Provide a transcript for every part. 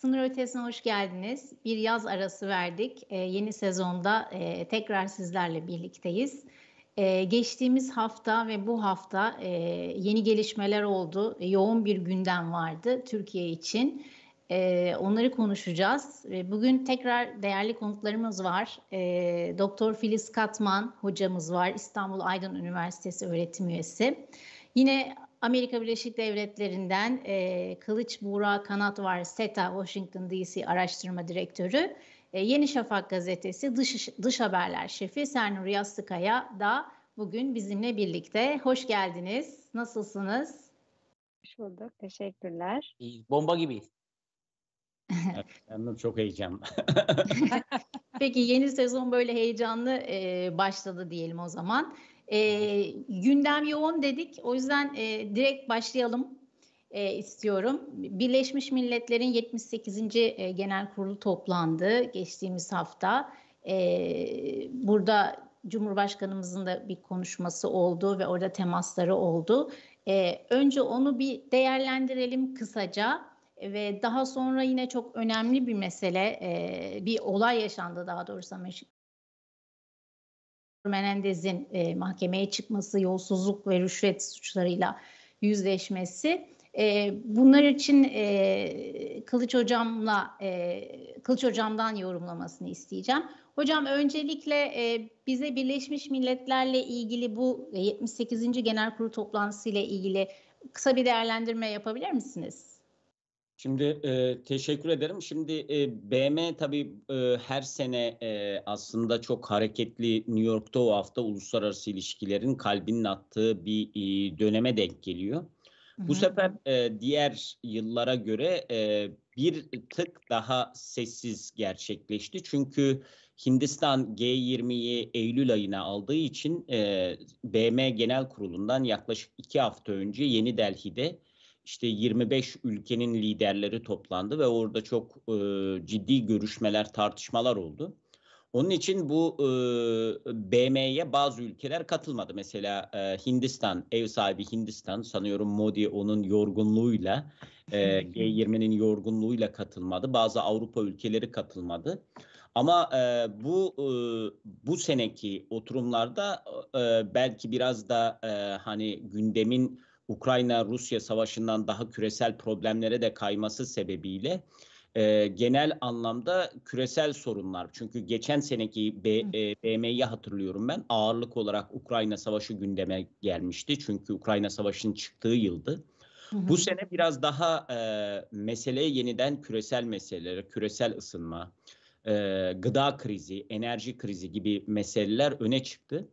Sınır Ötesi'ne hoş geldiniz. Bir yaz arası verdik. Ee, yeni sezonda e, tekrar sizlerle birlikteyiz. Ee, geçtiğimiz hafta ve bu hafta e, yeni gelişmeler oldu. Yoğun bir gündem vardı Türkiye için. E, onları konuşacağız. E, bugün tekrar değerli konuklarımız var. E, Doktor Filiz Katman hocamız var. İstanbul Aydın Üniversitesi öğretim üyesi. Yine Amerika Birleşik Devletleri'nden e, Kılıç Buğra Kanat var. SETA Washington DC Araştırma Direktörü. E, Yeni Şafak Gazetesi Dış, Dış Haberler Şefi Sernur Yastıkaya da bugün bizimle birlikte. Hoş geldiniz. Nasılsınız? Hoş bulduk. Teşekkürler. Bomba gibi. evet, çok heyecanlı. Peki yeni sezon böyle heyecanlı e, başladı diyelim o zaman. E, gündem yoğun dedik. O yüzden e, direkt başlayalım e, istiyorum. Birleşmiş Milletler'in 78. E, Genel Kurulu toplandı geçtiğimiz hafta. E, burada Cumhurbaşkanımızın da bir konuşması oldu ve orada temasları oldu. E, önce onu bir değerlendirelim kısaca ve daha sonra yine çok önemli bir mesele, e, bir olay yaşandı daha doğrusu Menendez'in e, mahkemeye çıkması, yolsuzluk ve rüşvet suçlarıyla yüzleşmesi. E, bunlar için e, Kılıç Hocam'la e, Kılıç Hocam'dan yorumlamasını isteyeceğim. Hocam öncelikle e, bize Birleşmiş Milletler'le ilgili bu 78. Genel Kurulu toplantısı ile ilgili kısa bir değerlendirme yapabilir misiniz? Şimdi e, teşekkür ederim. Şimdi e, BM tabii e, her sene e, aslında çok hareketli New York'ta o hafta uluslararası ilişkilerin kalbinin attığı bir e, döneme denk geliyor. Bu sefer e, diğer yıllara göre e, bir tık daha sessiz gerçekleşti. Çünkü Hindistan G20'yi Eylül ayına aldığı için e, BM Genel Kurulu'ndan yaklaşık iki hafta önce Yeni Delhi'de işte 25 ülkenin liderleri toplandı ve orada çok e, ciddi görüşmeler, tartışmalar oldu. Onun için bu e, BM'ye bazı ülkeler katılmadı. Mesela e, Hindistan, ev sahibi Hindistan sanıyorum Modi onun yorgunluğuyla e, G20'nin yorgunluğuyla katılmadı. Bazı Avrupa ülkeleri katılmadı. Ama e, bu e, bu seneki oturumlarda e, belki biraz da e, hani gündemin Ukrayna-Rusya savaşından daha küresel problemlere de kayması sebebiyle e, genel anlamda küresel sorunlar. Çünkü geçen seneki B, e, BM'yi hatırlıyorum ben ağırlık olarak Ukrayna Savaşı gündeme gelmişti. Çünkü Ukrayna Savaşı'nın çıktığı yıldı. Bu sene biraz daha e, meseleye yeniden küresel meseleler, küresel ısınma, e, gıda krizi, enerji krizi gibi meseleler öne çıktı.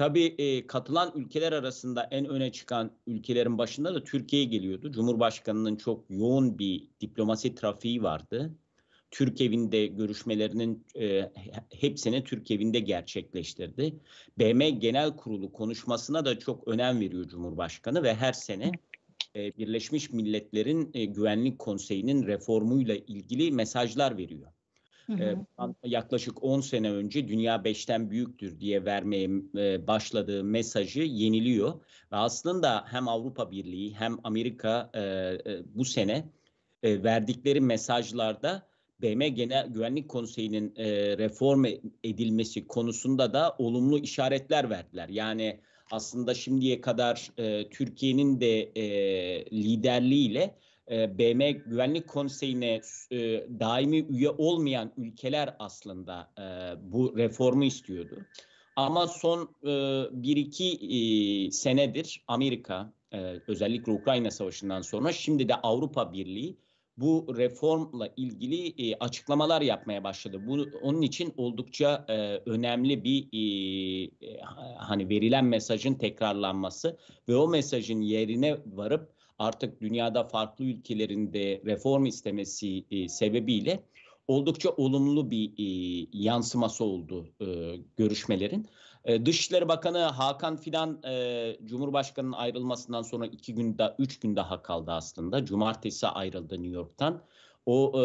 Tabii e, katılan ülkeler arasında en öne çıkan ülkelerin başında da Türkiye geliyordu. Cumhurbaşkanının çok yoğun bir diplomasi trafiği vardı. Türk evinde görüşmelerinin e, hepsini Türk evinde gerçekleştirdi. BM Genel Kurulu konuşmasına da çok önem veriyor Cumhurbaşkanı ve her sene e, Birleşmiş Milletler'in e, Güvenlik Konseyi'nin reformuyla ilgili mesajlar veriyor. Hı hı. yaklaşık 10 sene önce dünya 5'ten büyüktür diye vermeye başladığı mesajı yeniliyor. Ve aslında hem Avrupa Birliği hem Amerika bu sene verdikleri mesajlarda BM Genel Güvenlik Konseyi'nin reform edilmesi konusunda da olumlu işaretler verdiler. Yani aslında şimdiye kadar Türkiye'nin de liderliğiyle e, BM Güvenlik Konseyi'ne e, daimi üye olmayan ülkeler aslında e, bu reformu istiyordu. Ama son e, bir iki e, senedir Amerika e, özellikle Ukrayna Savaşı'ndan sonra şimdi de Avrupa Birliği bu reformla ilgili e, açıklamalar yapmaya başladı. Bu onun için oldukça e, önemli bir e, e, hani verilen mesajın tekrarlanması ve o mesajın yerine varıp artık dünyada farklı ülkelerinde reform istemesi e, sebebiyle oldukça olumlu bir e, yansıması oldu e, görüşmelerin. E, Dışişleri Bakanı Hakan Fidan e, Cumhurbaşkanı'nın ayrılmasından sonra iki günde, üç gün daha kaldı aslında. Cumartesi ayrıldı New York'tan. O e,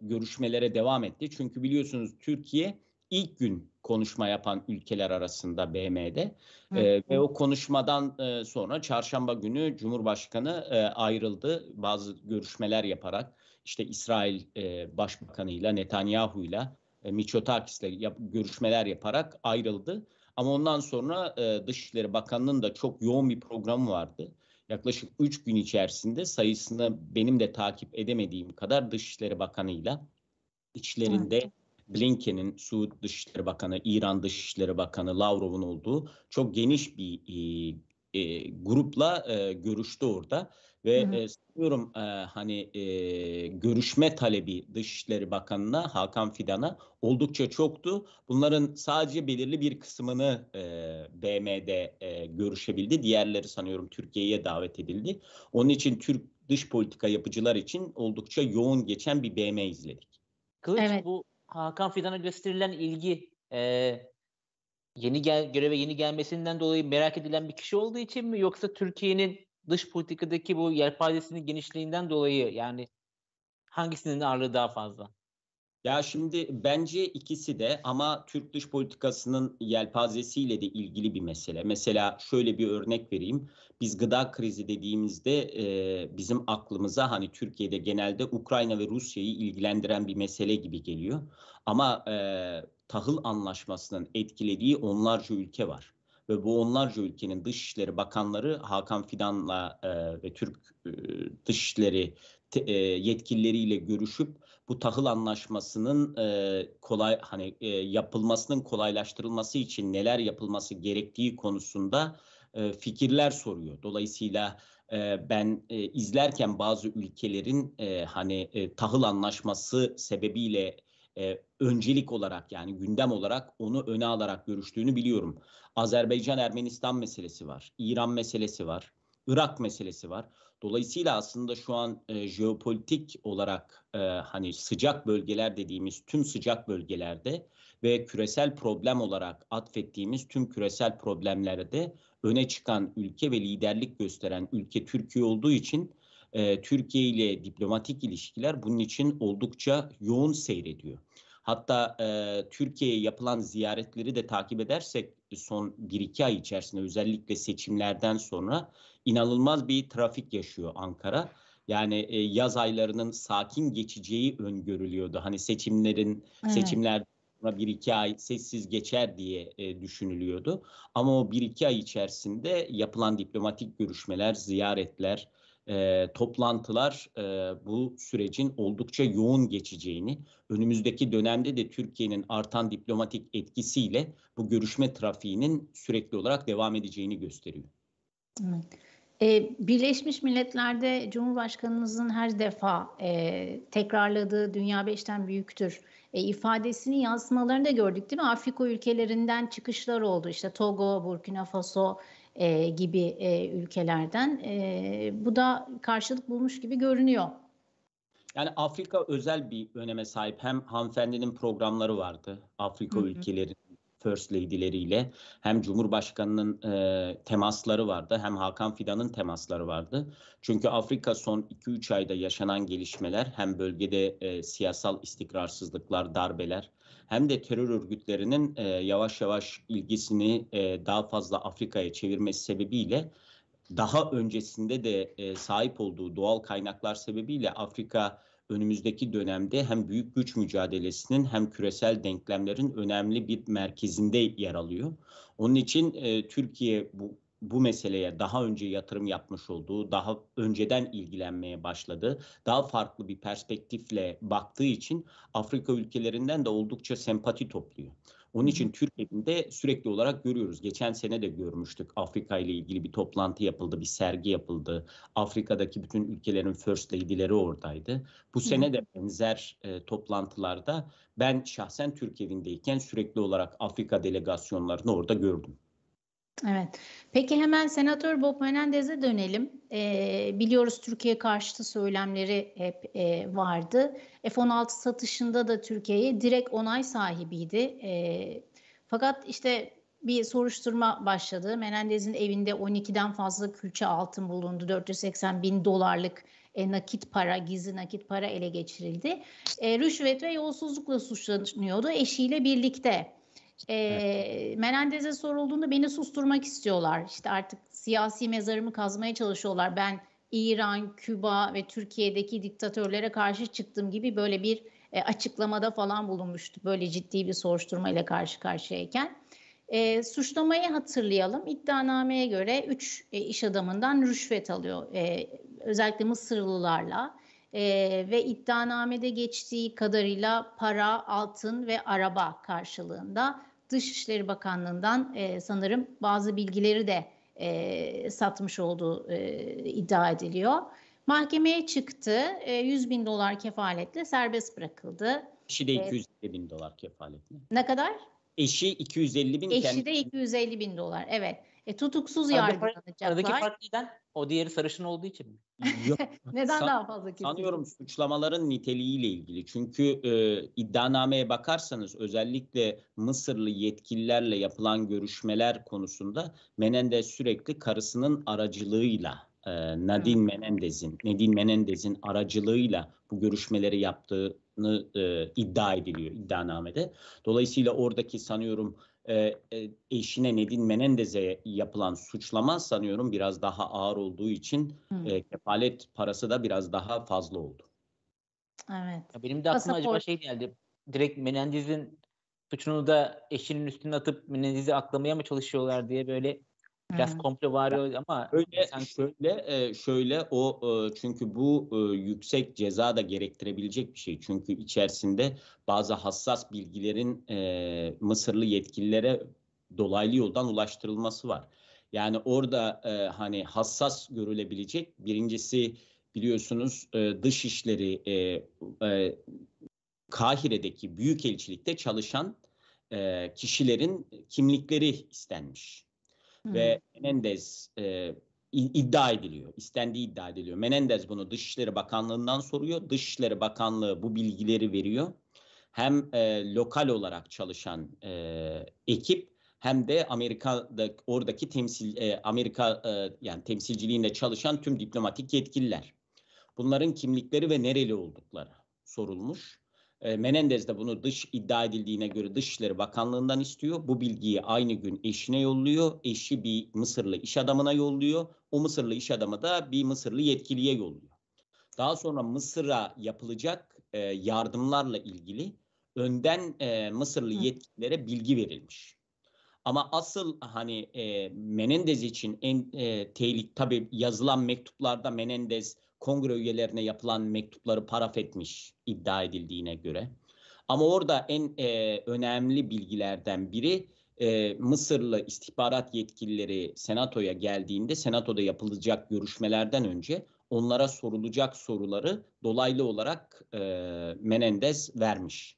görüşmelere devam etti. Çünkü biliyorsunuz Türkiye ilk gün konuşma yapan ülkeler arasında BM'de e, ve o konuşmadan e, sonra çarşamba günü Cumhurbaşkanı e, ayrıldı bazı görüşmeler yaparak işte İsrail e, Başbakanıyla Netanyahu'yla e, Miçotakis'le yap, görüşmeler yaparak ayrıldı. Ama ondan sonra e, Dışişleri Bakanlığı'nın da çok yoğun bir programı vardı. Yaklaşık 3 gün içerisinde sayısını benim de takip edemediğim kadar Dışişleri Bakanı'yla içlerinde evet. Blinken'in Suud Dışişleri Bakanı, İran Dışişleri Bakanı Lavrov'un olduğu çok geniş bir e, e, grupla e, görüştü orada ve hı hı. e, sanıyorum e, hani e, görüşme talebi Dışişleri Bakanı'na Hakan Fidan'a oldukça çoktu. Bunların sadece belirli bir kısmını e, BM'de e, görüşebildi. Diğerleri sanıyorum Türkiye'ye davet edildi. Onun için Türk dış politika yapıcılar için oldukça yoğun geçen bir BM izledik. Kılıç evet. bu Hakan Fidan'a gösterilen ilgi e, yeni gel göreve yeni gelmesinden dolayı merak edilen bir kişi olduğu için mi yoksa Türkiye'nin dış politikadaki bu yelpazesinin genişliğinden dolayı yani hangisinin ağırlığı daha fazla? Ya şimdi bence ikisi de ama Türk dış politikasının yelpazesiyle de ilgili bir mesele. Mesela şöyle bir örnek vereyim. Biz gıda krizi dediğimizde e, bizim aklımıza hani Türkiye'de genelde Ukrayna ve Rusya'yı ilgilendiren bir mesele gibi geliyor. Ama e, tahıl anlaşmasının etkilediği onlarca ülke var ve bu onlarca ülkenin dışişleri bakanları Hakan Fidan'la e, ve Türk e, dışişleri te, e, yetkilileriyle görüşüp bu tahıl anlaşmasının e, kolay hani e, yapılmasının kolaylaştırılması için neler yapılması gerektiği konusunda e, fikirler soruyor. Dolayısıyla e, ben e, izlerken bazı ülkelerin e, hani e, tahıl anlaşması sebebiyle e, öncelik olarak yani gündem olarak onu öne alarak görüştüğünü biliyorum. Azerbaycan-Ermenistan meselesi var, İran meselesi var, Irak meselesi var. Dolayısıyla aslında şu an e, jeopolitik olarak e, hani sıcak bölgeler dediğimiz tüm sıcak bölgelerde ve küresel problem olarak atfettiğimiz tüm küresel problemlerde öne çıkan ülke ve liderlik gösteren ülke Türkiye olduğu için e, Türkiye ile diplomatik ilişkiler bunun için oldukça yoğun seyrediyor. Hatta e, Türkiye'ye yapılan ziyaretleri de takip edersek son 1-2 ay içerisinde özellikle seçimlerden sonra inanılmaz bir trafik yaşıyor Ankara. Yani e, yaz aylarının sakin geçeceği öngörülüyordu. Hani seçimlerin evet. seçimler bir iki ay sessiz geçer diye e, düşünülüyordu. Ama o bir iki ay içerisinde yapılan diplomatik görüşmeler, ziyaretler, e, toplantılar e, bu sürecin oldukça yoğun geçeceğini, önümüzdeki dönemde de Türkiye'nin artan diplomatik etkisiyle bu görüşme trafiğinin sürekli olarak devam edeceğini gösteriyor. Evet. Ee, Birleşmiş Milletler'de Cumhurbaşkanımızın her defa e, tekrarladığı dünya beşten büyüktür e, ifadesini yansımalarını da gördük değil mi? Afrika ülkelerinden çıkışlar oldu. İşte Togo, Burkina Faso, e, gibi e, ülkelerden. E, bu da karşılık bulmuş gibi görünüyor. Yani Afrika özel bir öneme sahip. Hem hanımefendinin programları vardı. Afrika ülkeleri First Lady'leriyle hem Cumhurbaşkanı'nın e, temasları vardı hem Hakan Fidan'ın temasları vardı. Çünkü Afrika son 2-3 ayda yaşanan gelişmeler hem bölgede e, siyasal istikrarsızlıklar, darbeler hem de terör örgütlerinin e, yavaş yavaş ilgisini e, daha fazla Afrika'ya çevirmesi sebebiyle daha öncesinde de e, sahip olduğu doğal kaynaklar sebebiyle Afrika önümüzdeki dönemde hem büyük güç mücadelesinin hem küresel denklemlerin önemli bir merkezinde yer alıyor. Onun için e, Türkiye bu bu meseleye daha önce yatırım yapmış olduğu, daha önceden ilgilenmeye başladı, daha farklı bir perspektifle baktığı için Afrika ülkelerinden de oldukça sempati topluyor. Onun için Türkiye'de sürekli olarak görüyoruz. Geçen sene de görmüştük. Afrika ile ilgili bir toplantı yapıldı, bir sergi yapıldı. Afrika'daki bütün ülkelerin first lady'leri oradaydı. Bu sene de benzer e, toplantılarda ben şahsen Türkiye'deyken sürekli olarak Afrika delegasyonlarını orada gördüm. Evet. Peki hemen Senatör Bob Menendez'e dönelim. Ee, biliyoruz Türkiye karşıtı söylemleri hep e, vardı. F-16 satışında da Türkiye'ye direkt onay sahibiydi. E, fakat işte bir soruşturma başladı. Menendez'in evinde 12'den fazla külçe altın bulundu. 480 bin dolarlık e, nakit para, gizli nakit para ele geçirildi. E, rüşvet ve yolsuzlukla suçlanıyordu eşiyle birlikte. E. Menendez'e sorulduğunda beni susturmak istiyorlar. İşte artık siyasi mezarımı kazmaya çalışıyorlar. Ben İran, Küba ve Türkiye'deki diktatörlere karşı çıktığım gibi böyle bir e, açıklamada falan bulunmuştu. Böyle ciddi bir soruşturma ile karşı karşıyayken. E, suçlamayı hatırlayalım. İddianameye göre 3 e, iş adamından rüşvet alıyor. E, özellikle Mısırlılarla. E, ve iddianamede geçtiği kadarıyla para, altın ve araba karşılığında Dışişleri Bakanlığı'ndan e, sanırım bazı bilgileri de e, satmış olduğu e, iddia ediliyor. Mahkemeye çıktı. E, 100 bin dolar kefaletle serbest bırakıldı. Eşi de 250 bin dolar kefaletle. Ne kadar? Eşi 250 bin. Eşi de 250 bin dolar. Evet. E, tutuksuz yargılanacaklar. Aradaki fark neden? O diğeri sarışın olduğu için mi? Yok. Neden San- daha fazla kesiyor? Sanıyorum suçlamaların niteliğiyle ilgili. Çünkü e, iddianameye bakarsanız özellikle Mısırlı yetkililerle yapılan görüşmeler konusunda Menendez sürekli karısının aracılığıyla e, Nadine Menendez'in Nadine Menendez'in aracılığıyla bu görüşmeleri yaptığını e, iddia ediliyor iddianamede. Dolayısıyla oradaki sanıyorum e, e, eşine Nadine Menendez'e yapılan suçlama sanıyorum biraz daha ağır olduğu için Hı. e, kefalet parası da biraz daha fazla oldu. Evet. Ya benim de aklıma acaba Pasaport. şey geldi. Direkt Menendez'in suçunu da eşinin üstüne atıp Menendez'i aklamaya mı çalışıyorlar diye böyle biraz komplo var ama Öyle sanki şöyle e, şöyle o e, çünkü bu e, yüksek ceza da gerektirebilecek bir şey. Çünkü içerisinde bazı hassas bilgilerin e, Mısırlı yetkililere dolaylı yoldan ulaştırılması var. Yani orada e, hani hassas görülebilecek birincisi biliyorsunuz e, dışişleri e, e, Kahire'deki büyükelçilikte çalışan e, kişilerin kimlikleri istenmiş Ve Menendez e, iddia ediliyor. istendiği iddia ediliyor. Menendez bunu Dışişleri Bakanlığı'ndan soruyor. Dışişleri Bakanlığı bu bilgileri veriyor. Hem e, lokal olarak çalışan e, ekip hem de Amerika'da oradaki temsil e, Amerika e, yani temsilciliğinde çalışan tüm diplomatik yetkililer. Bunların kimlikleri ve nereli oldukları sorulmuş. E, Menendez de bunu dış iddia edildiğine göre Dışişleri Bakanlığı'ndan istiyor. Bu bilgiyi aynı gün eşine yolluyor. Eşi bir Mısırlı iş adamına yolluyor. O Mısırlı iş adamı da bir Mısırlı yetkiliye yolluyor. Daha sonra Mısır'a yapılacak e, yardımlarla ilgili önden e, Mısırlı yetkililere bilgi verilmiş. Ama asıl hani e, Menendez için en e, tehlik tabii yazılan mektuplarda Menendez kongre üyelerine yapılan mektupları paraf etmiş iddia edildiğine göre. Ama orada en e, önemli bilgilerden biri e, Mısırlı istihbarat yetkilileri senatoya geldiğinde senatoda yapılacak görüşmelerden önce onlara sorulacak soruları dolaylı olarak e, Menendez vermiş.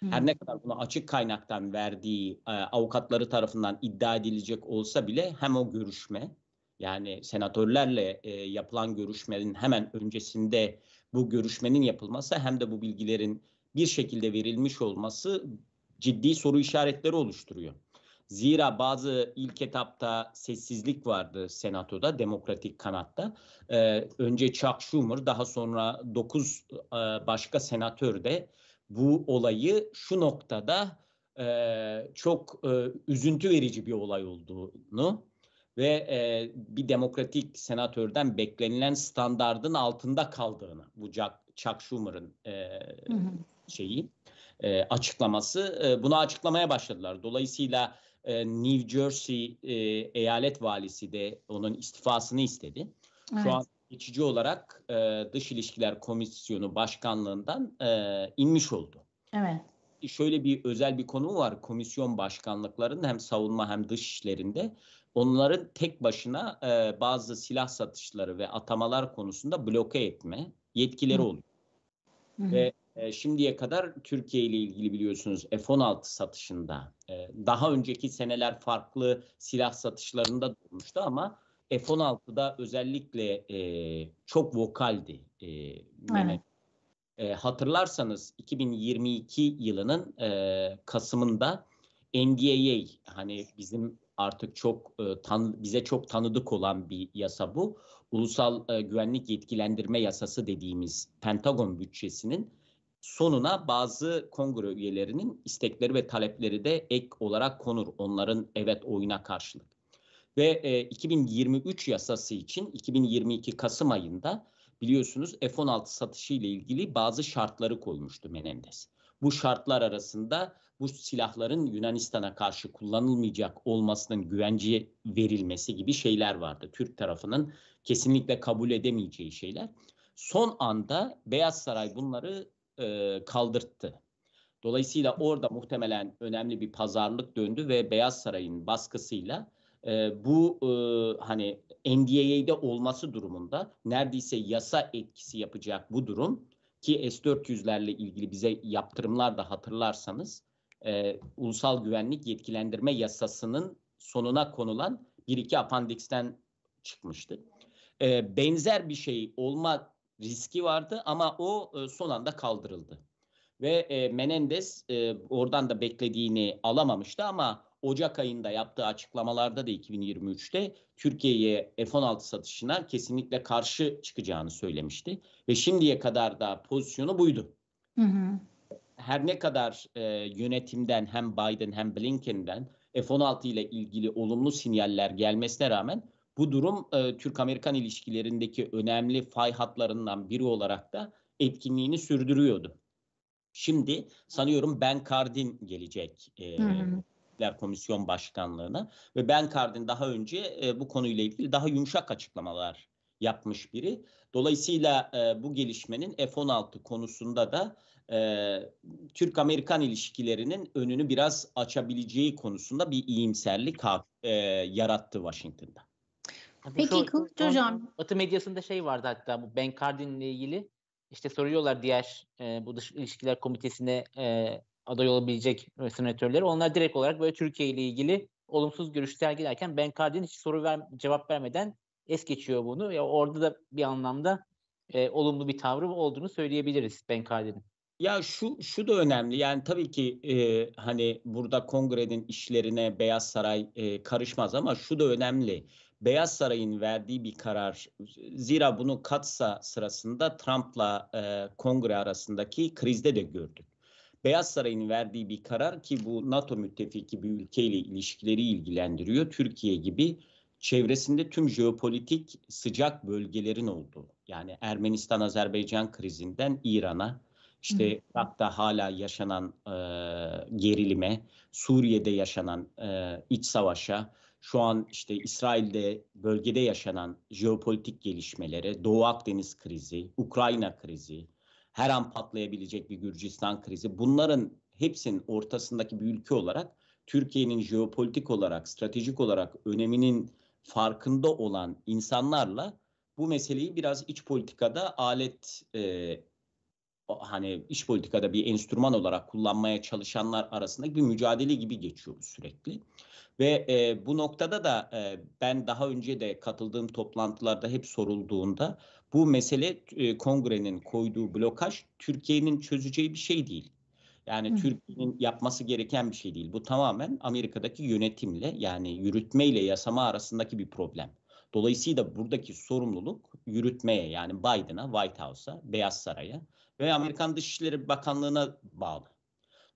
Hı. Her ne kadar bunu açık kaynaktan verdiği e, avukatları tarafından iddia edilecek olsa bile hem o görüşme yani senatörlerle e, yapılan görüşmenin hemen öncesinde bu görüşmenin yapılması hem de bu bilgilerin bir şekilde verilmiş olması ciddi soru işaretleri oluşturuyor. Zira bazı ilk etapta sessizlik vardı senatoda, demokratik kanatta. Ee, önce Chuck Schumer, daha sonra 9 başka senatör de bu olayı şu noktada e, çok e, üzüntü verici bir olay olduğunu ve e, bir demokratik senatörden beklenilen standardın altında kaldığını bu Chuck, Chuck Schumer'ın e, Hı hı. şeyi e, açıklaması e, bunu açıklamaya başladılar. Dolayısıyla e, New Jersey e, eyalet valisi de onun istifasını istedi. Evet. Şu an geçici olarak e, Dış İlişkiler Komisyonu Başkanlığından e, inmiş oldu. Evet. Şöyle bir özel bir konu var komisyon başkanlıklarının hem savunma hem dış işlerinde. Onların tek başına e, bazı silah satışları ve atamalar konusunda bloke etme yetkileri oluyor. Hı hı. Ve e, şimdiye kadar Türkiye ile ilgili biliyorsunuz F-16 satışında e, daha önceki seneler farklı silah satışlarında da olmuştu ama F-16'da özellikle e, çok vokaldi. E, Mehmet. E, hatırlarsanız 2022 yılının e, Kasım'ında NDAA hani bizim artık çok e, tan bize çok tanıdık olan bir yasa bu. Ulusal e, Güvenlik Yetkilendirme Yasası dediğimiz Pentagon bütçesinin sonuna bazı kongre üyelerinin istekleri ve talepleri de ek olarak konur. Onların evet oyuna karşılık. Ve e, 2023 yasası için 2022 Kasım ayında biliyorsunuz F-16 satışı ile ilgili bazı şartları koymuştu Menendez. Bu şartlar arasında bu silahların Yunanistan'a karşı kullanılmayacak olmasının güvence verilmesi gibi şeyler vardı. Türk tarafının kesinlikle kabul edemeyeceği şeyler. Son anda Beyaz Saray bunları e, kaldırttı. Dolayısıyla orada muhtemelen önemli bir pazarlık döndü ve Beyaz Saray'ın baskısıyla e, bu e, hani NDA'de olması durumunda neredeyse yasa etkisi yapacak bu durum ki S-400'lerle ilgili bize yaptırımlar da hatırlarsanız e, ulusal güvenlik yetkilendirme yasasının sonuna konulan bir iki apandiksten çıkmıştı. E, benzer bir şey olma riski vardı ama o e, son anda kaldırıldı. Ve e, Menendez e, oradan da beklediğini alamamıştı ama Ocak ayında yaptığı açıklamalarda da 2023'te Türkiye'ye F-16 satışına kesinlikle karşı çıkacağını söylemişti. Ve şimdiye kadar da pozisyonu buydu. Hı hı. Her ne kadar e, yönetimden hem Biden hem Blinken'den F-16 ile ilgili olumlu sinyaller gelmesine rağmen bu durum e, Türk-Amerikan ilişkilerindeki önemli fay hatlarından biri olarak da etkinliğini sürdürüyordu. Şimdi sanıyorum Ben Cardin gelecek e, Komisyon Başkanlığı'na ve Ben Cardin daha önce e, bu konuyla ilgili daha yumuşak açıklamalar yapmış biri. Dolayısıyla e, bu gelişmenin F-16 konusunda da e, Türk-Amerikan ilişkilerinin önünü biraz açabileceği konusunda bir iyimserlik e, yarattı Washington'da. Peki Kılıç Hocam. Batı medyasında şey vardı hatta bu Ben Cardin ile ilgili işte soruyorlar diğer e, bu dış ilişkiler komitesine e, aday olabilecek senatörleri. Onlar direkt olarak böyle Türkiye ile ilgili olumsuz görüş sergilerken Ben Cardin hiç soru ver, cevap vermeden es geçiyor bunu. Ya orada da bir anlamda e, olumlu bir tavrı olduğunu söyleyebiliriz Ben Cardin'in. Ya şu şu da önemli. Yani tabii ki e, hani burada kongrenin işlerine Beyaz Saray e, karışmaz ama şu da önemli. Beyaz Saray'ın verdiği bir karar. Zira bunu Katsa sırasında Trump'la e, kongre arasındaki krizde de gördük. Beyaz Saray'ın verdiği bir karar ki bu NATO müttefiki bir ülkeyle ilişkileri ilgilendiriyor. Türkiye gibi çevresinde tüm jeopolitik sıcak bölgelerin olduğu. Yani Ermenistan-Azerbaycan krizinden İran'a, işte Irak'ta hala yaşanan e, gerilime, Suriye'de yaşanan e, iç savaşa, şu an işte İsrail'de bölgede yaşanan jeopolitik gelişmelere, Doğu Akdeniz krizi, Ukrayna krizi, her an patlayabilecek bir Gürcistan krizi bunların hepsinin ortasındaki bir ülke olarak Türkiye'nin jeopolitik olarak, stratejik olarak öneminin farkında olan insanlarla bu meseleyi biraz iç politikada alet e, hani iç politikada bir enstrüman olarak kullanmaya çalışanlar arasında bir mücadele gibi geçiyor sürekli. Ve e, bu noktada da e, ben daha önce de katıldığım toplantılarda hep sorulduğunda bu mesele e, kongrenin koyduğu blokaj Türkiye'nin çözeceği bir şey değil. Yani Türkiye'nin yapması gereken bir şey değil. Bu tamamen Amerika'daki yönetimle yani yürütmeyle yasama arasındaki bir problem. Dolayısıyla buradaki sorumluluk yürütmeye yani Biden'a, White House'a, Beyaz Saray'a ve Amerikan Dışişleri Bakanlığı'na bağlı.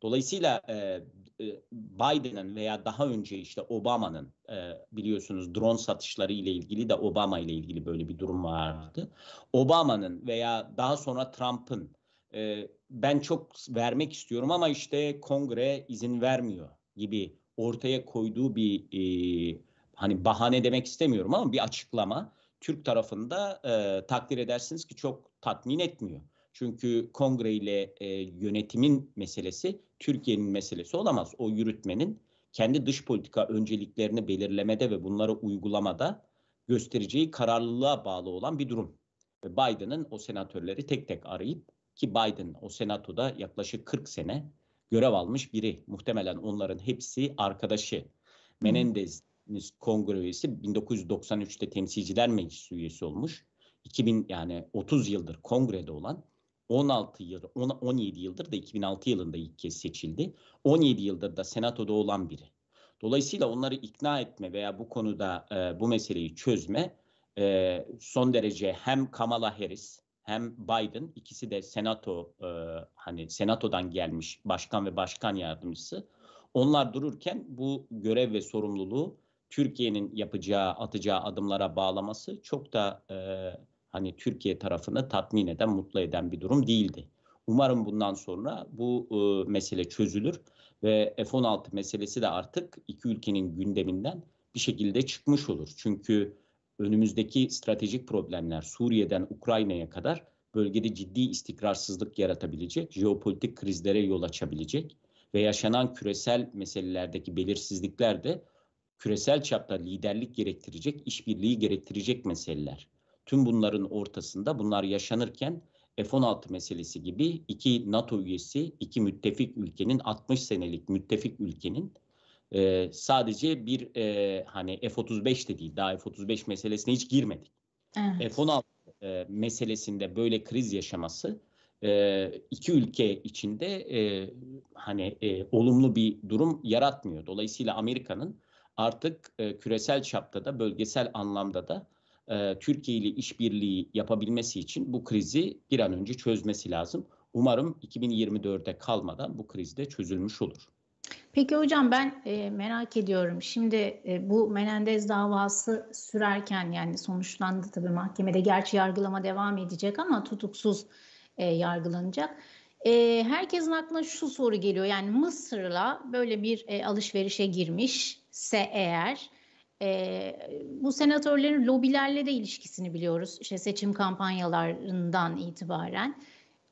Dolayısıyla e, e, Biden'ın veya daha önce işte Obama'nın e, biliyorsunuz drone satışları ile ilgili de Obama ile ilgili böyle bir durum vardı. Obama'nın veya daha sonra Trump'ın e, ben çok vermek istiyorum ama işte kongre izin vermiyor gibi ortaya koyduğu bir e, hani bahane demek istemiyorum ama bir açıklama Türk tarafında e, takdir edersiniz ki çok tatmin etmiyor. Çünkü kongre ile e, yönetimin meselesi Türkiye'nin meselesi olamaz. O yürütmenin kendi dış politika önceliklerini belirlemede ve bunları uygulamada göstereceği kararlılığa bağlı olan bir durum. Biden'ın o senatörleri tek tek arayıp ki Biden o senatoda yaklaşık 40 sene görev almış biri. Muhtemelen onların hepsi arkadaşı. Menendez kongre üyesi 1993'te temsilciler meclisi üyesi olmuş. 2000 yani 30 yıldır kongrede olan 16 yıl, 17 yıldır da 2006 yılında ilk kez seçildi. 17 yıldır da senatoda olan biri. Dolayısıyla onları ikna etme veya bu konuda e, bu meseleyi çözme e, son derece hem Kamala Harris hem Biden ikisi de senato e, hani senatodan gelmiş başkan ve başkan yardımcısı. Onlar dururken bu görev ve sorumluluğu Türkiye'nin yapacağı, atacağı adımlara bağlaması çok da e, hani Türkiye tarafını tatmin eden, mutlu eden bir durum değildi. Umarım bundan sonra bu e, mesele çözülür ve F-16 meselesi de artık iki ülkenin gündeminden bir şekilde çıkmış olur. Çünkü önümüzdeki stratejik problemler Suriye'den Ukrayna'ya kadar bölgede ciddi istikrarsızlık yaratabilecek, jeopolitik krizlere yol açabilecek ve yaşanan küresel meselelerdeki belirsizlikler de küresel çapta liderlik gerektirecek, işbirliği gerektirecek meseleler. Tüm bunların ortasında bunlar yaşanırken F-16 meselesi gibi iki NATO üyesi, iki müttefik ülkenin 60 senelik müttefik ülkenin e, sadece bir e, hani F-35 de değil, daha F-35 meselesine hiç girmedik. Evet. F-16 e, meselesinde böyle kriz yaşaması e, iki ülke içinde e, hani e, olumlu bir durum yaratmıyor. Dolayısıyla Amerika'nın artık e, küresel çapta da bölgesel anlamda da e, Türkiye ile işbirliği yapabilmesi için bu krizi bir an önce çözmesi lazım. Umarım 2024'e kalmadan bu kriz de çözülmüş olur. Peki hocam ben e, merak ediyorum. Şimdi e, bu Menendez davası sürerken yani sonuçlandı tabii mahkemede. Gerçi yargılama devam edecek ama tutuksuz e, yargılanacak. E, herkesin aklına şu soru geliyor. Yani Mısır'la böyle bir e, alışverişe girmişse eğer e, bu senatörlerin lobilerle de ilişkisini biliyoruz. İşte seçim kampanyalarından itibaren.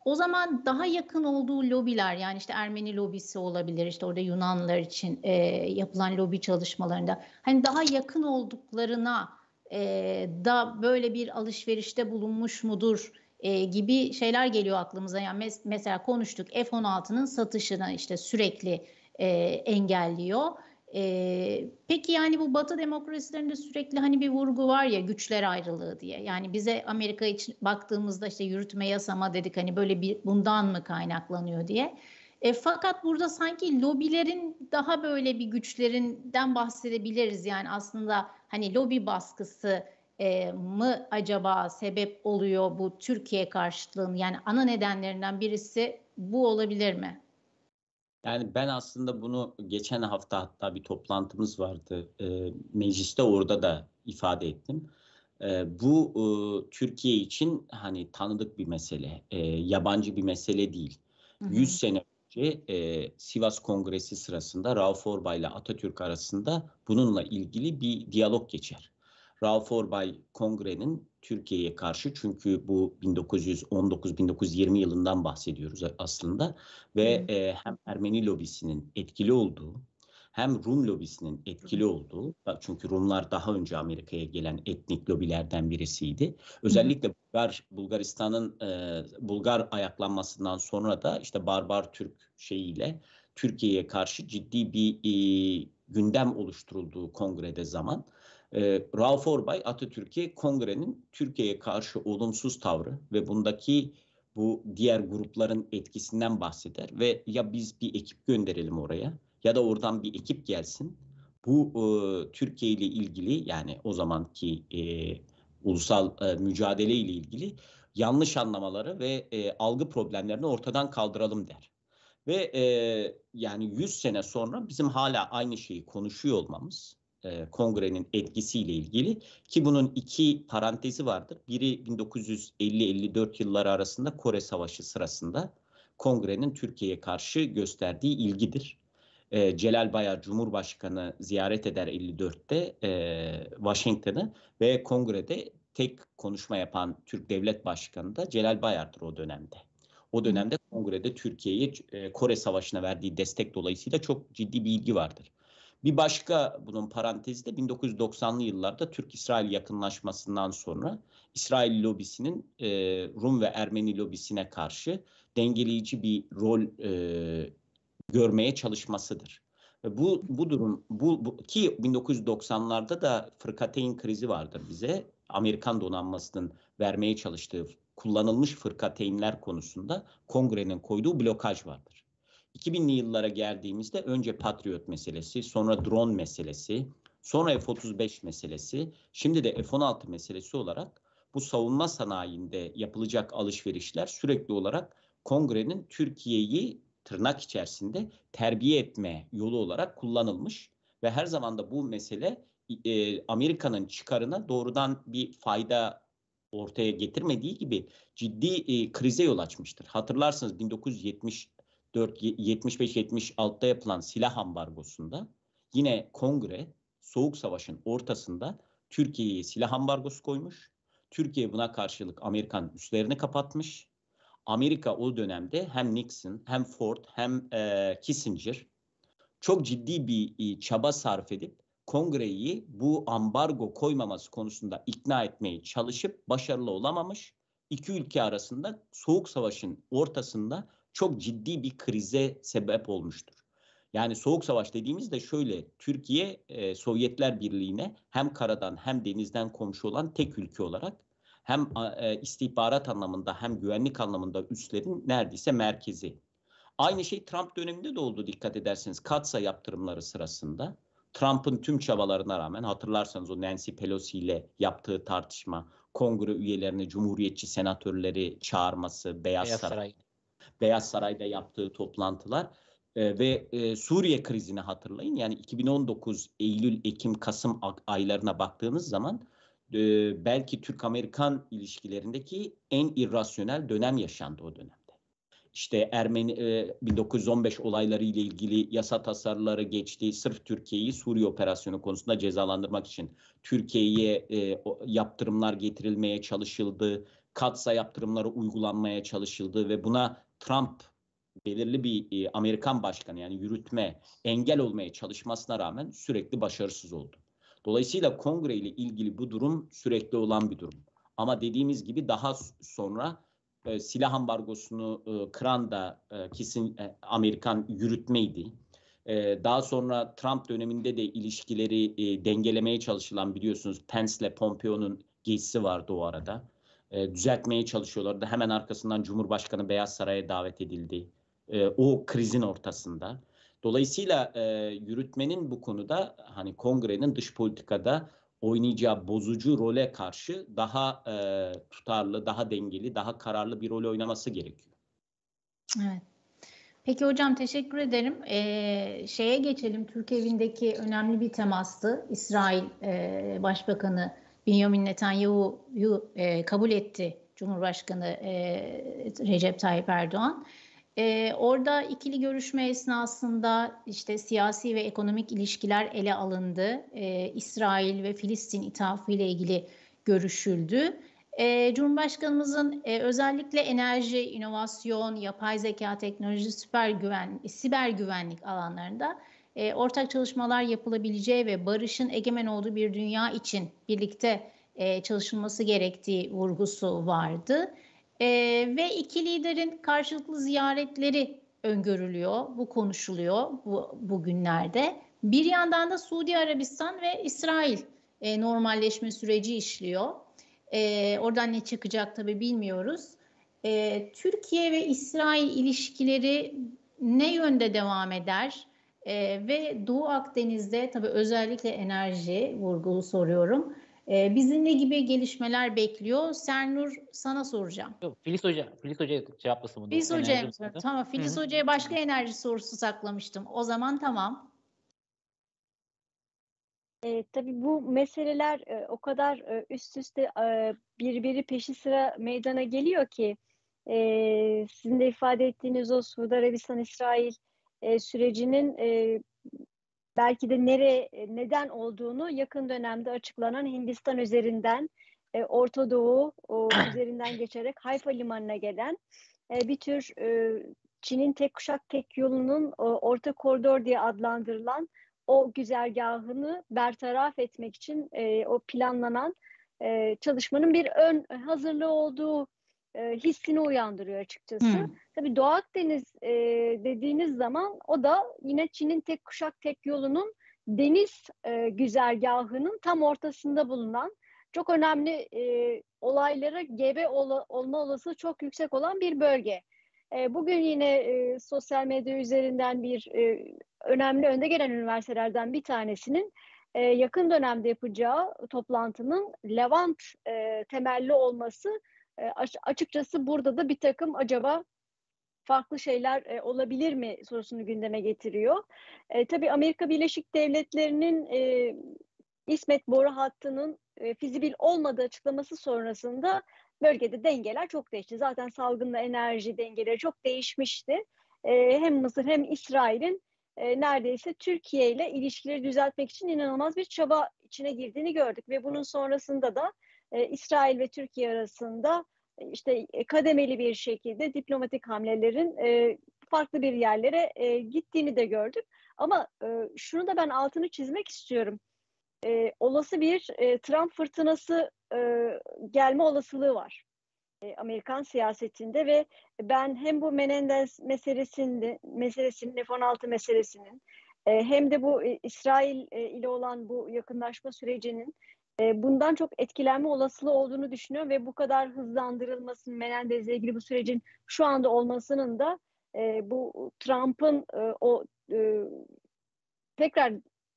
O zaman daha yakın olduğu lobiler yani işte Ermeni lobisi olabilir işte orada Yunanlar için e, yapılan lobi çalışmalarında hani daha yakın olduklarına e, da böyle bir alışverişte bulunmuş mudur e, gibi şeyler geliyor aklımıza. Yani mes- mesela konuştuk F-16'nın satışını işte sürekli e, engelliyor. E, peki yani bu Batı demokrasilerinde sürekli hani bir vurgu var ya güçler ayrılığı diye. Yani bize Amerika için baktığımızda işte yürütme yasama dedik hani böyle bir bundan mı kaynaklanıyor diye. E, fakat burada sanki lobilerin daha böyle bir güçlerinden bahsedebiliriz. Yani aslında hani lobi baskısı e, mı acaba sebep oluyor bu Türkiye karşıtlığının? Yani ana nedenlerinden birisi bu olabilir mi? Yani ben aslında bunu geçen hafta hatta bir toplantımız vardı. E, mecliste orada da ifade ettim. E, bu e, Türkiye için hani tanıdık bir mesele, e, yabancı bir mesele değil. Hı hı. 100 sene önce e, Sivas Kongresi sırasında Rauf Orbay ile Atatürk arasında bununla ilgili bir diyalog geçer. Rauf Orbay kongrenin Türkiye'ye karşı çünkü bu 1919-1920 yılından bahsediyoruz aslında ve hmm. e, hem Ermeni lobisinin etkili olduğu hem Rum lobisinin etkili olduğu çünkü Rumlar daha önce Amerika'ya gelen etnik lobilerden birisiydi. Özellikle Bulgar Bulgaristan'ın e, Bulgar ayaklanmasından sonra da işte barbar Türk şeyiyle Türkiye'ye karşı ciddi bir e, gündem oluşturulduğu kongrede zaman e, Rauf Orbay Atatürk'e kongrenin Türkiye'ye karşı olumsuz tavrı ve bundaki bu diğer grupların etkisinden bahseder ve ya biz bir ekip gönderelim oraya ya da oradan bir ekip gelsin. Bu e, Türkiye ile ilgili yani o zamanki e, ulusal e, mücadele ile ilgili yanlış anlamaları ve e, algı problemlerini ortadan kaldıralım der. Ve e, yani 100 sene sonra bizim hala aynı şeyi konuşuyor olmamız e, kongrenin etkisiyle ilgili ki bunun iki parantezi vardır. Biri 1950-54 yılları arasında Kore Savaşı sırasında kongrenin Türkiye'ye karşı gösterdiği ilgidir. E, Celal Bayar Cumhurbaşkanı ziyaret eder 54'te e, Washington'ı ve kongrede tek konuşma yapan Türk Devlet Başkanı da Celal Bayar'dır o dönemde. O dönemde kongrede Türkiye'ye e, Kore Savaşı'na verdiği destek dolayısıyla çok ciddi bir ilgi vardır. Bir başka bunun parantezi de 1990'lı yıllarda Türk-İsrail yakınlaşmasından sonra İsrail lobisinin e, Rum ve Ermeni lobisine karşı dengeleyici bir rol e, görmeye çalışmasıdır. Bu bu durum bu, bu ki 1990'larda da fırkateyn krizi vardır bize. Amerikan donanmasının vermeye çalıştığı kullanılmış fırkateynler konusunda kongrenin koyduğu blokaj vardır. 2000'li yıllara geldiğimizde önce Patriot meselesi, sonra drone meselesi, sonra F-35 meselesi, şimdi de F-16 meselesi olarak bu savunma sanayinde yapılacak alışverişler sürekli olarak kongrenin Türkiye'yi tırnak içerisinde terbiye etme yolu olarak kullanılmış ve her zaman da bu mesele e, Amerika'nın çıkarına doğrudan bir fayda ortaya getirmediği gibi ciddi e, krize yol açmıştır. Hatırlarsınız 1974 75-76'da yapılan silah ambargosunda yine kongre Soğuk Savaş'ın ortasında Türkiye'ye silah ambargosu koymuş. Türkiye buna karşılık Amerikan üslerini kapatmış. Amerika o dönemde hem Nixon hem Ford hem e, Kissinger çok ciddi bir e, çaba sarf edip kongreyi bu ambargo koymaması konusunda ikna etmeye çalışıp başarılı olamamış. İki ülke arasında soğuk savaşın ortasında çok ciddi bir krize sebep olmuştur. Yani soğuk savaş dediğimizde şöyle Türkiye e, Sovyetler Birliği'ne hem karadan hem denizden komşu olan tek ülke olarak hem e, istihbarat anlamında hem güvenlik anlamında üslerin neredeyse merkezi. Aynı şey Trump döneminde de oldu dikkat ederseniz. Katsa yaptırımları sırasında Trump'ın tüm çabalarına rağmen hatırlarsanız o Nancy Pelosi ile yaptığı tartışma, kongre üyelerini, cumhuriyetçi senatörleri çağırması, Beyaz, Beyaz Saray, Saray, Beyaz Saray'da yaptığı toplantılar e, ve e, Suriye krizini hatırlayın. Yani 2019 Eylül, Ekim, Kasım aylarına baktığınız zaman e, belki Türk-Amerikan ilişkilerindeki en irrasyonel dönem yaşandı o dönem işte Ermeni e, 1915 olayları ile ilgili yasa tasarıları geçti. Sırf Türkiye'yi Suriye operasyonu konusunda cezalandırmak için Türkiye'ye e, yaptırımlar getirilmeye çalışıldı. Katsa yaptırımları uygulanmaya çalışıldı ve buna Trump belirli bir e, Amerikan başkanı yani yürütme engel olmaya çalışmasına rağmen sürekli başarısız oldu. Dolayısıyla kongre ile ilgili bu durum sürekli olan bir durum. Ama dediğimiz gibi daha sonra e, silah ambargosunu e, kıran da e, kesin e, Amerikan yürütmeydi. E, daha sonra Trump döneminde de ilişkileri e, dengelemeye çalışılan biliyorsunuz Pence ile Pompeo'nun gezisi vardı o arada. E, düzeltmeye çalışıyorlardı. Hemen arkasından Cumhurbaşkanı Beyaz Saray'a davet edildi. E, o krizin ortasında. Dolayısıyla e, yürütmenin bu konuda hani kongrenin dış politikada oynayacağı bozucu role karşı daha e, tutarlı, daha dengeli, daha kararlı bir rol oynaması gerekiyor. Evet. Peki hocam teşekkür ederim. Ee, şeye geçelim. Türk evindeki önemli bir temastı. İsrail e, Başbakanı Benjamin Netanyahu'yu e, kabul etti Cumhurbaşkanı e, Recep Tayyip Erdoğan. Ee, orada ikili görüşme esnasında işte siyasi ve ekonomik ilişkiler ele alındı. Ee, İsrail ve Filistin ithafı ile ilgili görüşüldü. Ee, Cumhurbaşkanımızın e, özellikle enerji, inovasyon, yapay zeka teknoloji, süper güven, siber güvenlik alanlarında e, ortak çalışmalar yapılabileceği ve barışın egemen olduğu bir dünya için birlikte e, çalışılması gerektiği vurgusu vardı. E, ve iki liderin karşılıklı ziyaretleri öngörülüyor. Bu konuşuluyor bu bugünlerde. Bir yandan da Suudi Arabistan ve İsrail e, normalleşme süreci işliyor. E, oradan ne çıkacak tabii bilmiyoruz. E, Türkiye ve İsrail ilişkileri ne yönde devam eder? E, ve Doğu Akdeniz'de tabii özellikle enerji vurgulu soruyorum. Ee, bizi ne gibi gelişmeler bekliyor? Sernur sana soracağım. Yok, Filiz Hoca, Filiz Hoca cevaplasın bunu. Filiz Hoca'ya Tamam, Filiz Hoca'ya başka enerji sorusu saklamıştım. O zaman tamam. E, tabii bu meseleler e, o kadar e, üst üste e, birbiri peşi sıra meydana geliyor ki e, sizin de ifade ettiğiniz o Suudi Arabistan-İsrail e, sürecinin e, belki de nere neden olduğunu yakın dönemde açıklanan Hindistan üzerinden e, Orta Doğu o, üzerinden geçerek Hayfa limanına gelen e, bir tür e, Çin'in tek kuşak tek yolunun o, orta koridor diye adlandırılan o güzergahını bertaraf etmek için e, o planlanan e, çalışmanın bir ön hazırlığı olduğu e, hissini uyandırıyor açıkçası. Hmm. Tabii Doğu Akdeniz e, dediğiniz zaman o da yine Çin'in tek kuşak tek yolunun deniz e, güzergahının tam ortasında bulunan çok önemli e, olaylara gebe ol, olma olasılığı çok yüksek olan bir bölge. E, bugün yine e, sosyal medya üzerinden bir e, önemli önde gelen üniversitelerden bir tanesinin e, yakın dönemde yapacağı toplantının Levant e, temelli olması e, açıkçası burada da bir takım acaba farklı şeyler e, olabilir mi sorusunu gündeme getiriyor. E, tabii Amerika Birleşik Devletleri'nin e, İsmet boru hattının e, fizibil olmadığı açıklaması sonrasında bölgede dengeler çok değişti. Zaten salgınla enerji dengeleri çok değişmişti. E, hem Mısır hem İsrail'in e, neredeyse Türkiye ile ilişkileri düzeltmek için inanılmaz bir çaba içine girdiğini gördük ve bunun sonrasında da e, İsrail ve Türkiye arasında e, işte e, kademeli bir şekilde diplomatik hamlelerin farklı bir yerlere gittiğini de gördük. Ama şunu da ben altını çizmek istiyorum. Olası bir Trump fırtınası gelme olasılığı var. Amerikan siyasetinde ve ben hem bu Menendez meselesinde meselesinin F-16 meselesinin hem de bu İsrail ile olan bu yakınlaşma sürecinin bundan çok etkilenme olasılığı olduğunu düşünüyorum ve bu kadar hızlandırılmasının Menendez'le ilgili bu sürecin şu anda olmasının da bu Trump'ın o tekrar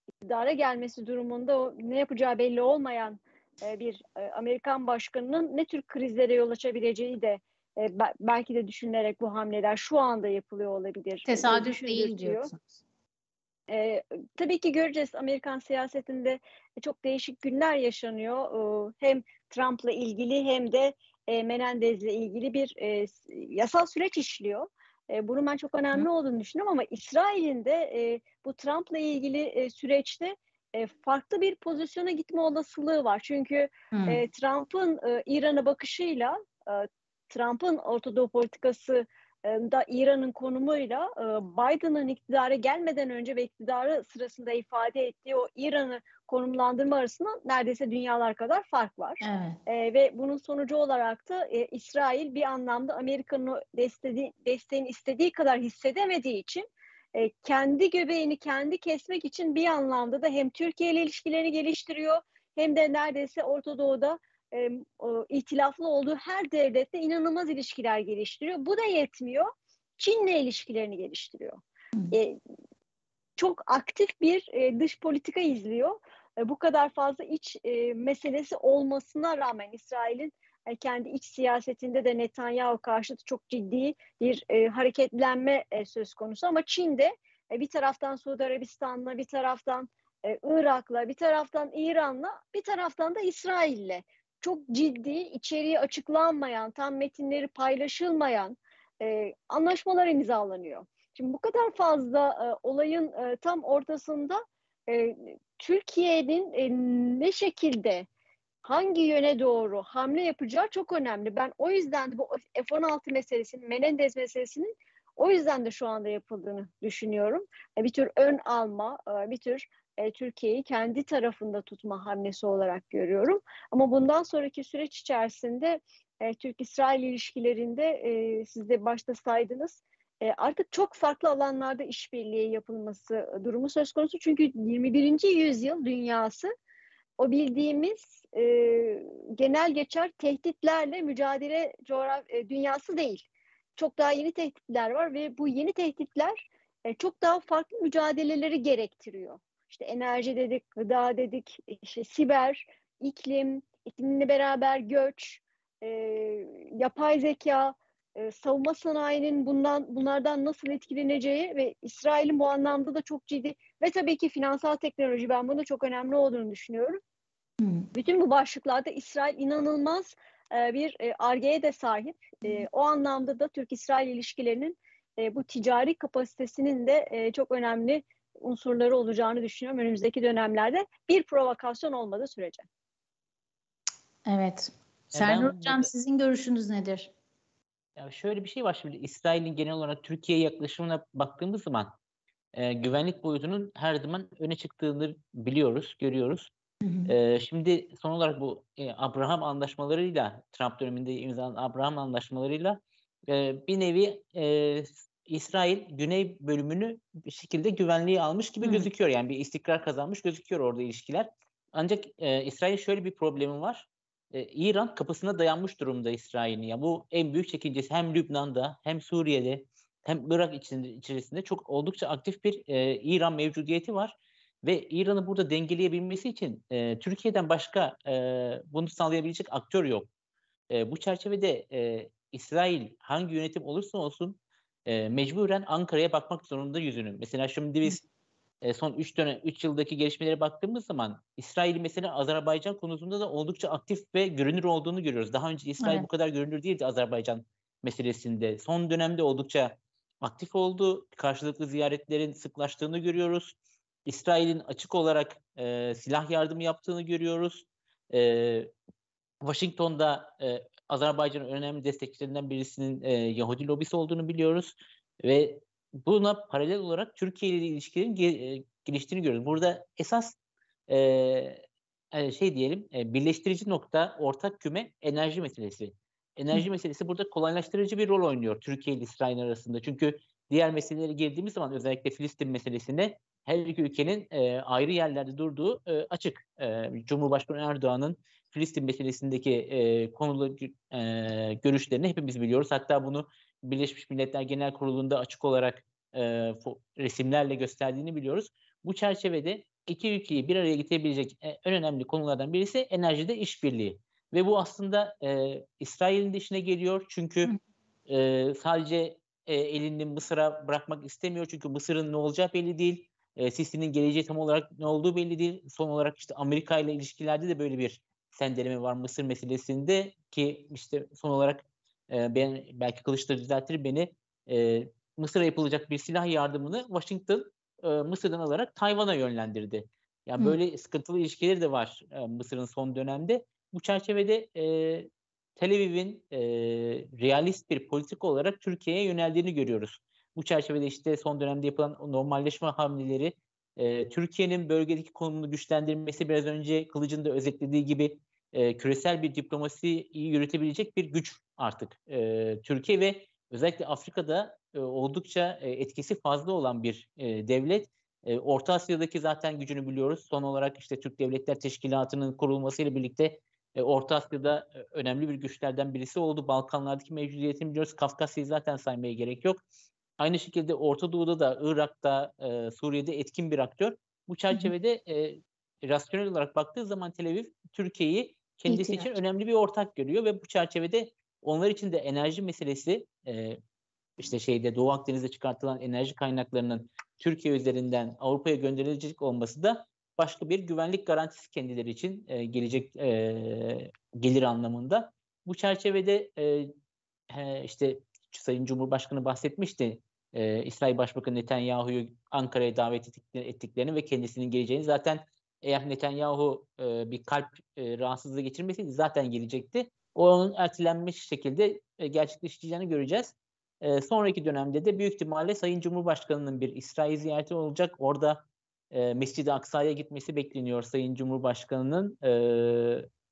iktidara gelmesi durumunda o ne yapacağı belli olmayan e, bir e, Amerikan başkanının ne tür krizlere yol açabileceği de e, belki de düşünülerek bu hamleler şu anda yapılıyor olabilir. Tesadüf değil diyorsunuz. Ee, tabii ki göreceğiz Amerikan siyasetinde çok değişik günler yaşanıyor. Ee, hem Trump'la ilgili hem de e, Menendez'le ilgili bir e, yasal süreç işliyor. E, bunun ben çok önemli olduğunu düşünüyorum ama İsrail'in de e, bu Trump'la ilgili e, süreçte e, farklı bir pozisyona gitme olasılığı var. Çünkü hmm. e, Trump'ın e, İran'a bakışıyla, e, Trump'ın Orta politikası da İran'ın konumuyla Biden'ın iktidara gelmeden önce ve iktidarı sırasında ifade ettiği o İran'ı konumlandırma arasında neredeyse dünyalar kadar fark var. Evet. E, ve bunun sonucu olarak da e, İsrail bir anlamda Amerika'nın desteği, desteğini istediği kadar hissedemediği için e, kendi göbeğini kendi kesmek için bir anlamda da hem Türkiye ile ilişkilerini geliştiriyor hem de neredeyse Orta Doğu'da e, ihtilaflı olduğu her devlette inanılmaz ilişkiler geliştiriyor. Bu da yetmiyor. Çin'le ilişkilerini geliştiriyor. E, çok aktif bir e, dış politika izliyor. E, bu kadar fazla iç e, meselesi olmasına rağmen İsrail'in e, kendi iç siyasetinde de Netanyahu karşıtı çok ciddi bir e, hareketlenme e, söz konusu. Ama Çin'de e, bir taraftan Suudi Arabistan'la, bir taraftan e, Irak'la, bir taraftan İran'la, bir taraftan da İsrail'le çok ciddi, içeriği açıklanmayan, tam metinleri paylaşılmayan e, anlaşmalar imzalanıyor. Şimdi bu kadar fazla e, olayın e, tam ortasında e, Türkiye'nin e, ne şekilde hangi yöne doğru hamle yapacağı çok önemli. Ben o yüzden de bu F-16 meselesinin, Menendez meselesinin o yüzden de şu anda yapıldığını düşünüyorum. E, bir tür ön alma, e, bir tür e, Türkiye'yi kendi tarafında tutma hamlesi olarak görüyorum. Ama bundan sonraki süreç içerisinde Türk-İsrail ilişkilerinde siz de başta saydınız artık çok farklı alanlarda işbirliği yapılması durumu söz konusu. Çünkü 21. yüzyıl dünyası o bildiğimiz e, genel geçer tehditlerle mücadele coğraf e, dünyası değil. Çok daha yeni tehditler var ve bu yeni tehditler e, çok daha farklı mücadeleleri gerektiriyor. İşte enerji dedik, gıda dedik, işte siber, iklim, iklimle beraber göç, e, yapay zeka, e, savunma sanayinin bundan bunlardan nasıl etkileneceği ve İsrail'in bu anlamda da çok ciddi ve tabii ki finansal teknoloji ben bunu çok önemli olduğunu düşünüyorum. Hmm. Bütün bu başlıklarda İsrail inanılmaz e, bir argeye de sahip. E, o anlamda da Türk-İsrail ilişkilerinin e, bu ticari kapasitesinin de e, çok önemli unsurları olacağını düşünüyorum önümüzdeki dönemlerde bir provokasyon olmadığı sürece. Evet. Serdar Hocam sizin görüşünüz nedir? Ya şöyle bir şey var şimdi İsrail'in genel olarak Türkiye yaklaşımına baktığımız zaman e, güvenlik boyutunun her zaman öne çıktığını biliyoruz, görüyoruz. Hı hı. E, şimdi son olarak bu e, Abraham anlaşmalarıyla Trump döneminde imzalanan Abraham anlaşmalarıyla e, bir nevi e, İsrail güney bölümünü bir şekilde güvenliği almış gibi hı. gözüküyor. Yani bir istikrar kazanmış gözüküyor orada ilişkiler. Ancak e, İsrail'in şöyle bir problemi var e, İran kapısına dayanmış durumda İsrail'in. Ya bu en büyük çekincesi hem Lübnan'da hem Suriye'de hem Irak içinde, içerisinde çok oldukça aktif bir e, İran mevcudiyeti var. Ve İran'ı burada dengeleyebilmesi için e, Türkiye'den başka e, bunu sağlayabilecek aktör yok. E, bu çerçevede e, İsrail hangi yönetim olursa olsun e, mecburen Ankara'ya bakmak zorunda yüzünü. Mesela şimdi biz e, son 3 dönem 3 yıldaki gelişmelere baktığımız zaman İsrail mesela Azerbaycan konusunda da oldukça aktif ve görünür olduğunu görüyoruz. Daha önce İsrail evet. bu kadar görünür değildi Azerbaycan meselesinde. Son dönemde oldukça aktif oldu. Karşılıklı ziyaretlerin sıklaştığını görüyoruz. İsrail'in açık olarak e, silah yardımı yaptığını görüyoruz. E, Washington'da e, Azerbaycan'ın önemli destekçilerinden birisinin e, Yahudi lobisi olduğunu biliyoruz ve buna paralel olarak Türkiye ile ilişkilerin ge- e, geliştiğini görüyoruz. Burada esas e, e, şey diyelim e, birleştirici nokta ortak küme enerji meselesi. Enerji Hı. meselesi burada kolaylaştırıcı bir rol oynuyor Türkiye ile İsrail arasında. Çünkü diğer meselelere girdiğimiz zaman özellikle Filistin meselesinde her iki ülkenin e, ayrı yerlerde durduğu e, açık. E, Cumhurbaşkanı Erdoğan'ın Filistin meselesindeki e, konulu e, görüşlerini hepimiz biliyoruz. Hatta bunu Birleşmiş Milletler Genel Kurulu'nda açık olarak e, resimlerle gösterdiğini biliyoruz. Bu çerçevede iki ülkeyi bir araya getirebilecek en önemli konulardan birisi enerjide işbirliği. Ve bu aslında e, İsrail'in de işine geliyor çünkü e, sadece e, elini Mısır'a bırakmak istemiyor çünkü Mısır'ın ne olacağı belli değil. E, Sisi'nin geleceği tam olarak ne olduğu belli değil. Son olarak işte Amerika ile ilişkilerde de böyle bir sendeleme var Mısır meselesinde ki işte son olarak e, ben belki Kılıçdaroğlu düzeltir beni e, Mısır'a yapılacak bir silah yardımını Washington e, Mısır'dan alarak Tayvan'a yönlendirdi. Yani Hı. böyle sıkıntılı ilişkileri de var e, Mısır'ın son dönemde. Bu çerçevede e, Tel Aviv'in e, realist bir politik olarak Türkiye'ye yöneldiğini görüyoruz. Bu çerçevede işte son dönemde yapılan normalleşme hamleleri e, Türkiye'nin bölgedeki konumunu güçlendirmesi biraz önce Kılıç'ın da özetlediği gibi e, küresel bir diplomasiyi yürütebilecek bir güç artık e, Türkiye ve özellikle Afrika'da e, oldukça e, etkisi fazla olan bir e, devlet. E, Orta Asya'daki zaten gücünü biliyoruz. Son olarak işte Türk Devletler Teşkilatı'nın kurulmasıyla birlikte e, Orta Asya'da e, önemli bir güçlerden birisi oldu. Balkanlardaki mevcudiyetini biliyoruz. Kafkasya'yı zaten saymaya gerek yok. Aynı şekilde Orta Doğu'da da, Irak'ta, e, Suriye'de etkin bir aktör. Bu çerçevede e, rasyonel olarak baktığı zaman Tel Aviv Türkiye'yi kendisi İhtiyaç. için önemli bir ortak görüyor ve bu çerçevede onlar için de enerji meselesi e, işte şeyde Doğu Akdeniz'de çıkartılan enerji kaynaklarının Türkiye üzerinden Avrupa'ya gönderilecek olması da başka bir güvenlik garantisi kendileri için e, gelecek e, gelir anlamında. Bu çerçevede e, işte Sayın Cumhurbaşkanı bahsetmişti. E, İsrail Başbakanı Netanyahu'yu Ankara'ya davet ettiklerini ve kendisinin geleceğini zaten eğer Netanyahu e, bir kalp e, rahatsızlığı geçirmeseydi zaten gelecekti. O onun ertelenmiş şekilde e, gerçekleşeceğini göreceğiz. E, sonraki dönemde de büyük ihtimalle Sayın Cumhurbaşkanı'nın bir İsrail ziyareti olacak. Orada e, Mescid-i Aksa'ya gitmesi bekleniyor Sayın Cumhurbaşkanı'nın. E,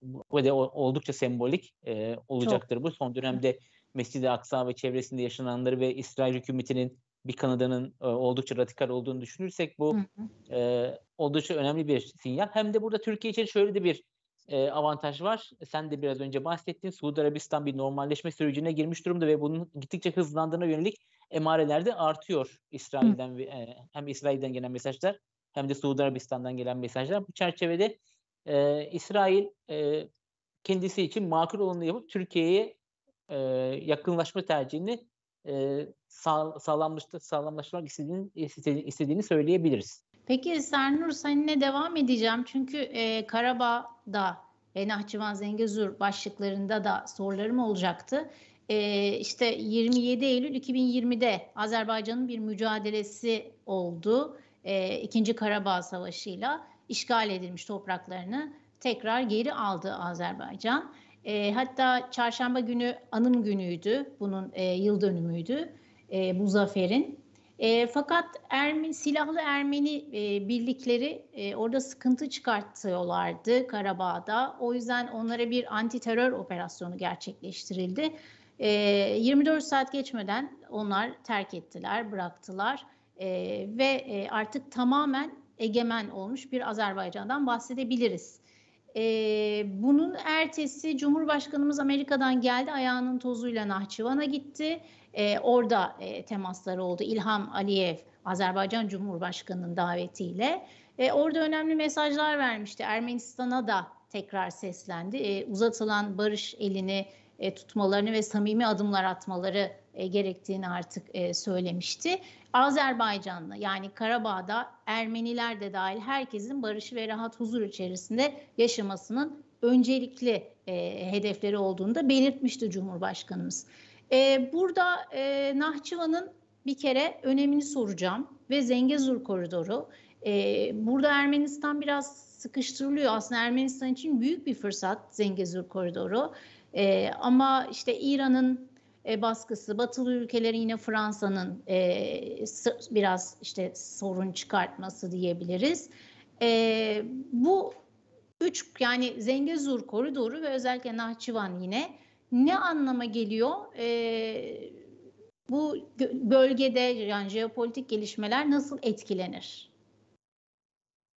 bu da oldukça sembolik e, olacaktır Çok. bu. Son dönemde Mescid-i Aksa ve çevresinde yaşananları ve İsrail hükümetinin bir Kanada'nın e, oldukça radikal olduğunu düşünürsek bu hı hı. E, oldukça önemli bir sinyal. Hem de burada Türkiye için şöyle de bir e, avantaj var. Sen de biraz önce bahsettin. Suudi Arabistan bir normalleşme sürecine girmiş durumda ve bunun gittikçe hızlandığına yönelik emareler de artıyor İsrail'den ve e, hem İsrail'den gelen mesajlar hem de Suudi Arabistan'dan gelen mesajlar. Bu çerçevede e, İsrail e, kendisi için makul olanı yapıp Türkiye'ye e, yakınlaşma tercihini e, sağ, sağlamlaştı, sağlamlaştırmak istediğini, istediğini söyleyebiliriz. Peki Sernur seninle devam edeceğim. Çünkü e, Karabağ'da ve Nahçıvan Zengezur başlıklarında da sorularım olacaktı. E, işte 27 Eylül 2020'de Azerbaycan'ın bir mücadelesi oldu. E, İkinci Karabağ Savaşı'yla işgal edilmiş topraklarını tekrar geri aldı Azerbaycan. E, hatta çarşamba günü anım günüydü. Bunun e, yıl dönümüydü e, bu zaferin. E, fakat Ermeni, silahlı Ermeni e, birlikleri e, orada sıkıntı çıkartıyorlardı Karabağ'da. O yüzden onlara bir anti terör operasyonu gerçekleştirildi. E, 24 saat geçmeden onlar terk ettiler, bıraktılar e, ve e, artık tamamen egemen olmuş bir Azerbaycan'dan bahsedebiliriz. E, bunun ertesi Cumhurbaşkanımız Amerika'dan geldi ayağının tozuyla Nahçıvan'a gitti. E, orada e, temasları oldu. İlham Aliyev Azerbaycan Cumhurbaşkanı'nın davetiyle. E, orada önemli mesajlar vermişti. Ermenistan'a da tekrar seslendi. E, uzatılan barış elini e, tutmalarını ve samimi adımlar atmaları e, gerektiğini artık e, söylemişti. Azerbaycan'la yani Karabağ'da Ermeniler de dahil herkesin barış ve rahat huzur içerisinde yaşamasının öncelikli e, hedefleri olduğunu da belirtmişti Cumhurbaşkanımız. E, burada e, Nahçıvan'ın bir kere önemini soracağım ve Zengezur koridoru. E, burada Ermenistan biraz sıkıştırılıyor. Aslında Ermenistan için büyük bir fırsat Zengezur koridoru. E, ama işte İran'ın e, baskısı, batılı ülkelerin yine Fransa'nın e, biraz işte sorun çıkartması diyebiliriz. E, bu üç yani Zengezur koridoru ve özellikle Nahçıvan yine ne anlama geliyor? E, bu bölgede yani jeopolitik gelişmeler nasıl etkilenir?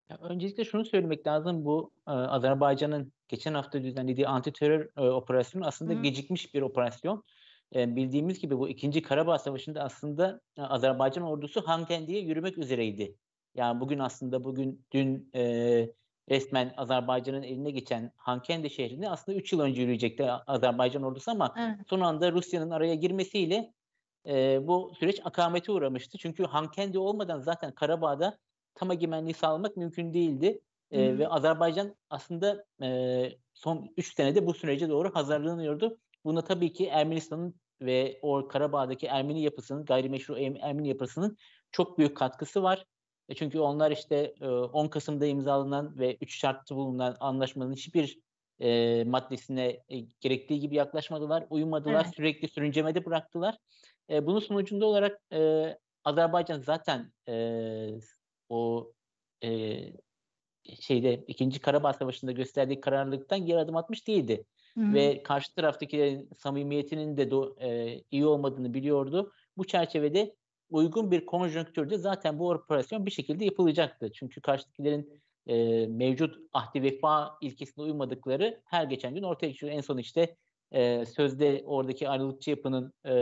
Ya öncelikle şunu söylemek lazım. Bu Azerbaycan'ın geçen hafta düzenlediği anti terör e, operasyonu aslında Hı. gecikmiş bir operasyon. E, bildiğimiz gibi bu ikinci Karabağ Savaşı'nda aslında e, Azerbaycan ordusu Hankendi'ye yürümek üzereydi. Yani bugün aslında bugün dün e, resmen Azerbaycan'ın eline geçen Hankendi şehrinde aslında 3 yıl önce yürüyecekti Azerbaycan ordusu ama evet. son anda Rusya'nın araya girmesiyle e, bu süreç akamete uğramıştı. Çünkü Hankendi olmadan zaten Karabağ'da tam egemenliği sağlamak mümkün değildi. E, ve Azerbaycan aslında e, son 3 senede bu sürece doğru hazırlanıyordu. Buna tabii ki Ermenistan'ın ve o Karabağ'daki Ermeni yapısının, gayrimeşru Ermeni yapısının çok büyük katkısı var. E çünkü onlar işte 10 Kasım'da imzalanan ve 3 şartlı bulunan anlaşmanın hiçbir e, maddesine e, gerektiği gibi yaklaşmadılar, uyumadılar, evet. sürekli sürüncemede bıraktılar. E, bunun sonucunda olarak e, Azerbaycan zaten e, o e, şeyde ikinci Karabağ Savaşı'nda gösterdiği kararlılıktan geri adım atmış değildi. Hı-hı. Ve karşı taraftakilerin samimiyetinin de do, e, iyi olmadığını biliyordu. Bu çerçevede uygun bir konjonktürde zaten bu operasyon bir şekilde yapılacaktı. Çünkü karşıdakilerin e, mevcut ahdi vefa ilkesine uymadıkları her geçen gün ortaya çıkıyor. En son işte e, sözde oradaki ayrılıkçı yapının e,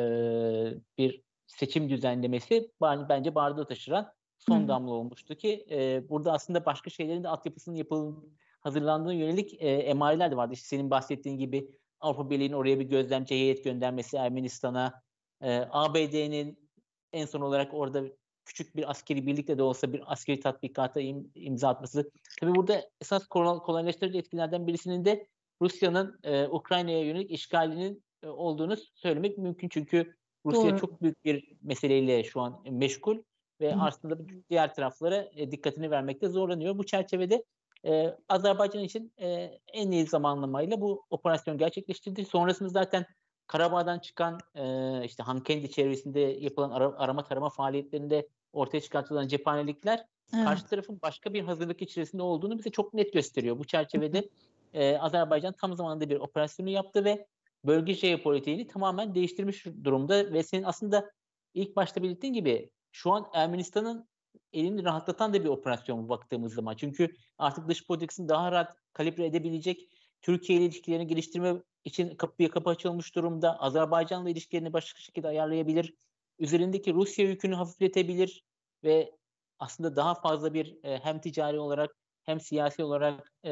bir seçim düzenlemesi bence bardağı taşıran son Hı. damla olmuştu ki e, burada aslında başka şeylerin de altyapısının yapıl hazırlandığı yönelik e, emareler de vardı. İşte senin bahsettiğin gibi Avrupa Birliği'nin oraya bir gözlemci heyet göndermesi Ermenistan'a, e, ABD'nin en son olarak orada küçük bir askeri birlikle de olsa bir askeri tatbikata im, imza atması. Tabii burada esas kolaylaştırıcı etkilerden birisinin de Rusya'nın e, Ukrayna'ya yönelik işgalinin e, olduğunu söylemek mümkün. Çünkü Rusya Doğru. çok büyük bir meseleyle şu an meşgul ve Hı. aslında diğer taraflara e, dikkatini vermekte zorlanıyor. Bu çerçevede e, Azerbaycan için e, en iyi zamanlamayla bu operasyon gerçekleştirdi. Sonrasında zaten Karabağ'dan çıkan e, işte Hankendi çevresinde yapılan ara, arama tarama faaliyetlerinde ortaya çıkartılan cephanelikler evet. karşı tarafın başka bir hazırlık içerisinde olduğunu bize çok net gösteriyor. Bu çerçevede e, Azerbaycan tam zamanında bir operasyonu yaptı ve bölge jeopolitiğini tamamen değiştirmiş durumda ve senin aslında ilk başta belirttiğin gibi şu an Ermenistan'ın elini rahatlatan da bir operasyon baktığımız zaman. Çünkü artık dış politikasını daha rahat kalibre edebilecek, Türkiye ile ilişkilerini geliştirme için kapıya kapı açılmış durumda. Azerbaycan'la ilişkilerini başka şekilde ayarlayabilir. Üzerindeki Rusya yükünü hafifletebilir ve aslında daha fazla bir e, hem ticari olarak hem siyasi olarak e,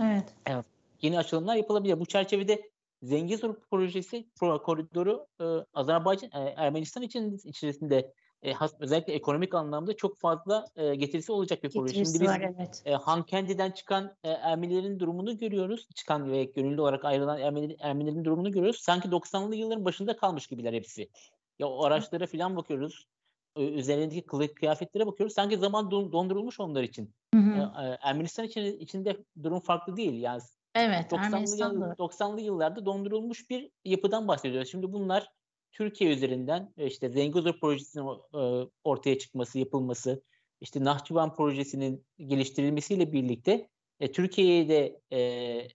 evet. evet yeni açılımlar yapılabilir. Bu çerçevede Zengezur projesi pro koridoru e, Azerbaycan e, Ermenistan için içerisinde e, has, özellikle ekonomik anlamda çok fazla e, getirisi olacak bir proje. Şimdi biz var, evet. e, Hankendi'den çıkan e, Ermenilerin durumunu görüyoruz. Çıkan ve gönüllü olarak ayrılan Ermenilerin, Ermenilerin durumunu görüyoruz. Sanki 90'lı yılların başında kalmış gibiler hepsi. Ya o araçlara falan bakıyoruz. E, üzerindeki kılık kıyafetlere bakıyoruz. Sanki zaman dondurulmuş onlar için. Hı hı. E, Ermenistan için içinde durum farklı değil. Yani Evet, 90'lı, yıl, 90'lı yıllarda dondurulmuş bir yapıdan bahsediyoruz. Şimdi bunlar Türkiye üzerinden e, işte Zengezur projesinin e, ortaya çıkması, yapılması, işte Nahçıvan projesinin geliştirilmesiyle birlikte e, Türkiye'ye de e,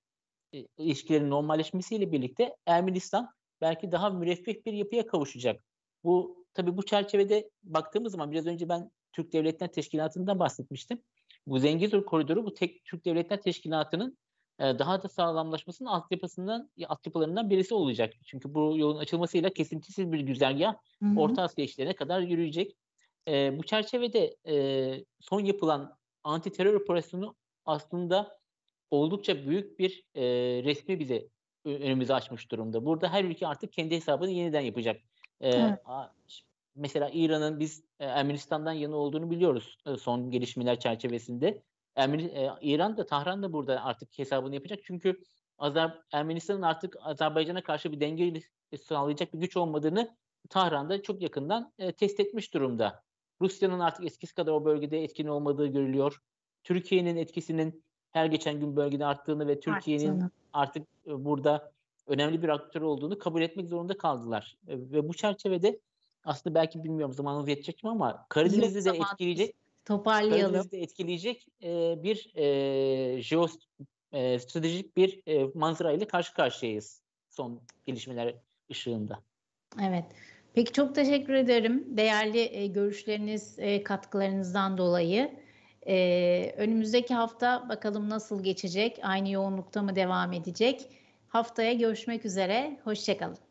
ilişkilerin normalleşmesiyle birlikte Ermenistan belki daha müreffeh bir yapıya kavuşacak. Bu tabii bu çerçevede baktığımız zaman biraz önce ben Türk Devletler Teşkilatı'ndan bahsetmiştim. Bu Zengezur Koridoru bu tek Türk Devletler Teşkilatı'nın daha da sağlamlaşmasının altyapısından altyapılarından birisi olacak. Çünkü bu yolun açılmasıyla kesintisiz bir güzergah hı hı. Orta Asya işlerine kadar yürüyecek. E, bu çerçevede e, son yapılan anti terör operasyonu aslında oldukça büyük bir e, resmi bize önümüze açmış durumda. Burada her ülke artık kendi hesabını yeniden yapacak. E, evet. Mesela İran'ın biz Ermenistan'dan yana olduğunu biliyoruz son gelişmeler çerçevesinde. Ermeni, e, İran da Tahran da burada artık hesabını yapacak. Çünkü Azer, Ermenistan'ın artık Azerbaycan'a karşı bir denge sağlayacak bir güç olmadığını Tahran'da çok yakından e, test etmiş durumda. Rusya'nın artık eskisi kadar o bölgede etkin olmadığı görülüyor. Türkiye'nin etkisinin her geçen gün bölgede arttığını ve Türkiye'nin artık e, burada önemli bir aktör olduğunu kabul etmek zorunda kaldılar. E, ve bu çerçevede aslında belki bilmiyorum zamanımız yetecek mi ama Karadeniz'i de etkileyecek toparlayalım. De etkileyecek e, bir e, jeostratejik bir e, manzara ile karşı karşıyayız son gelişmeler ışığında. Evet. Peki çok teşekkür ederim. Değerli e, görüşleriniz, e, katkılarınızdan dolayı. E, önümüzdeki hafta bakalım nasıl geçecek? Aynı yoğunlukta mı devam edecek? Haftaya görüşmek üzere. Hoşçakalın.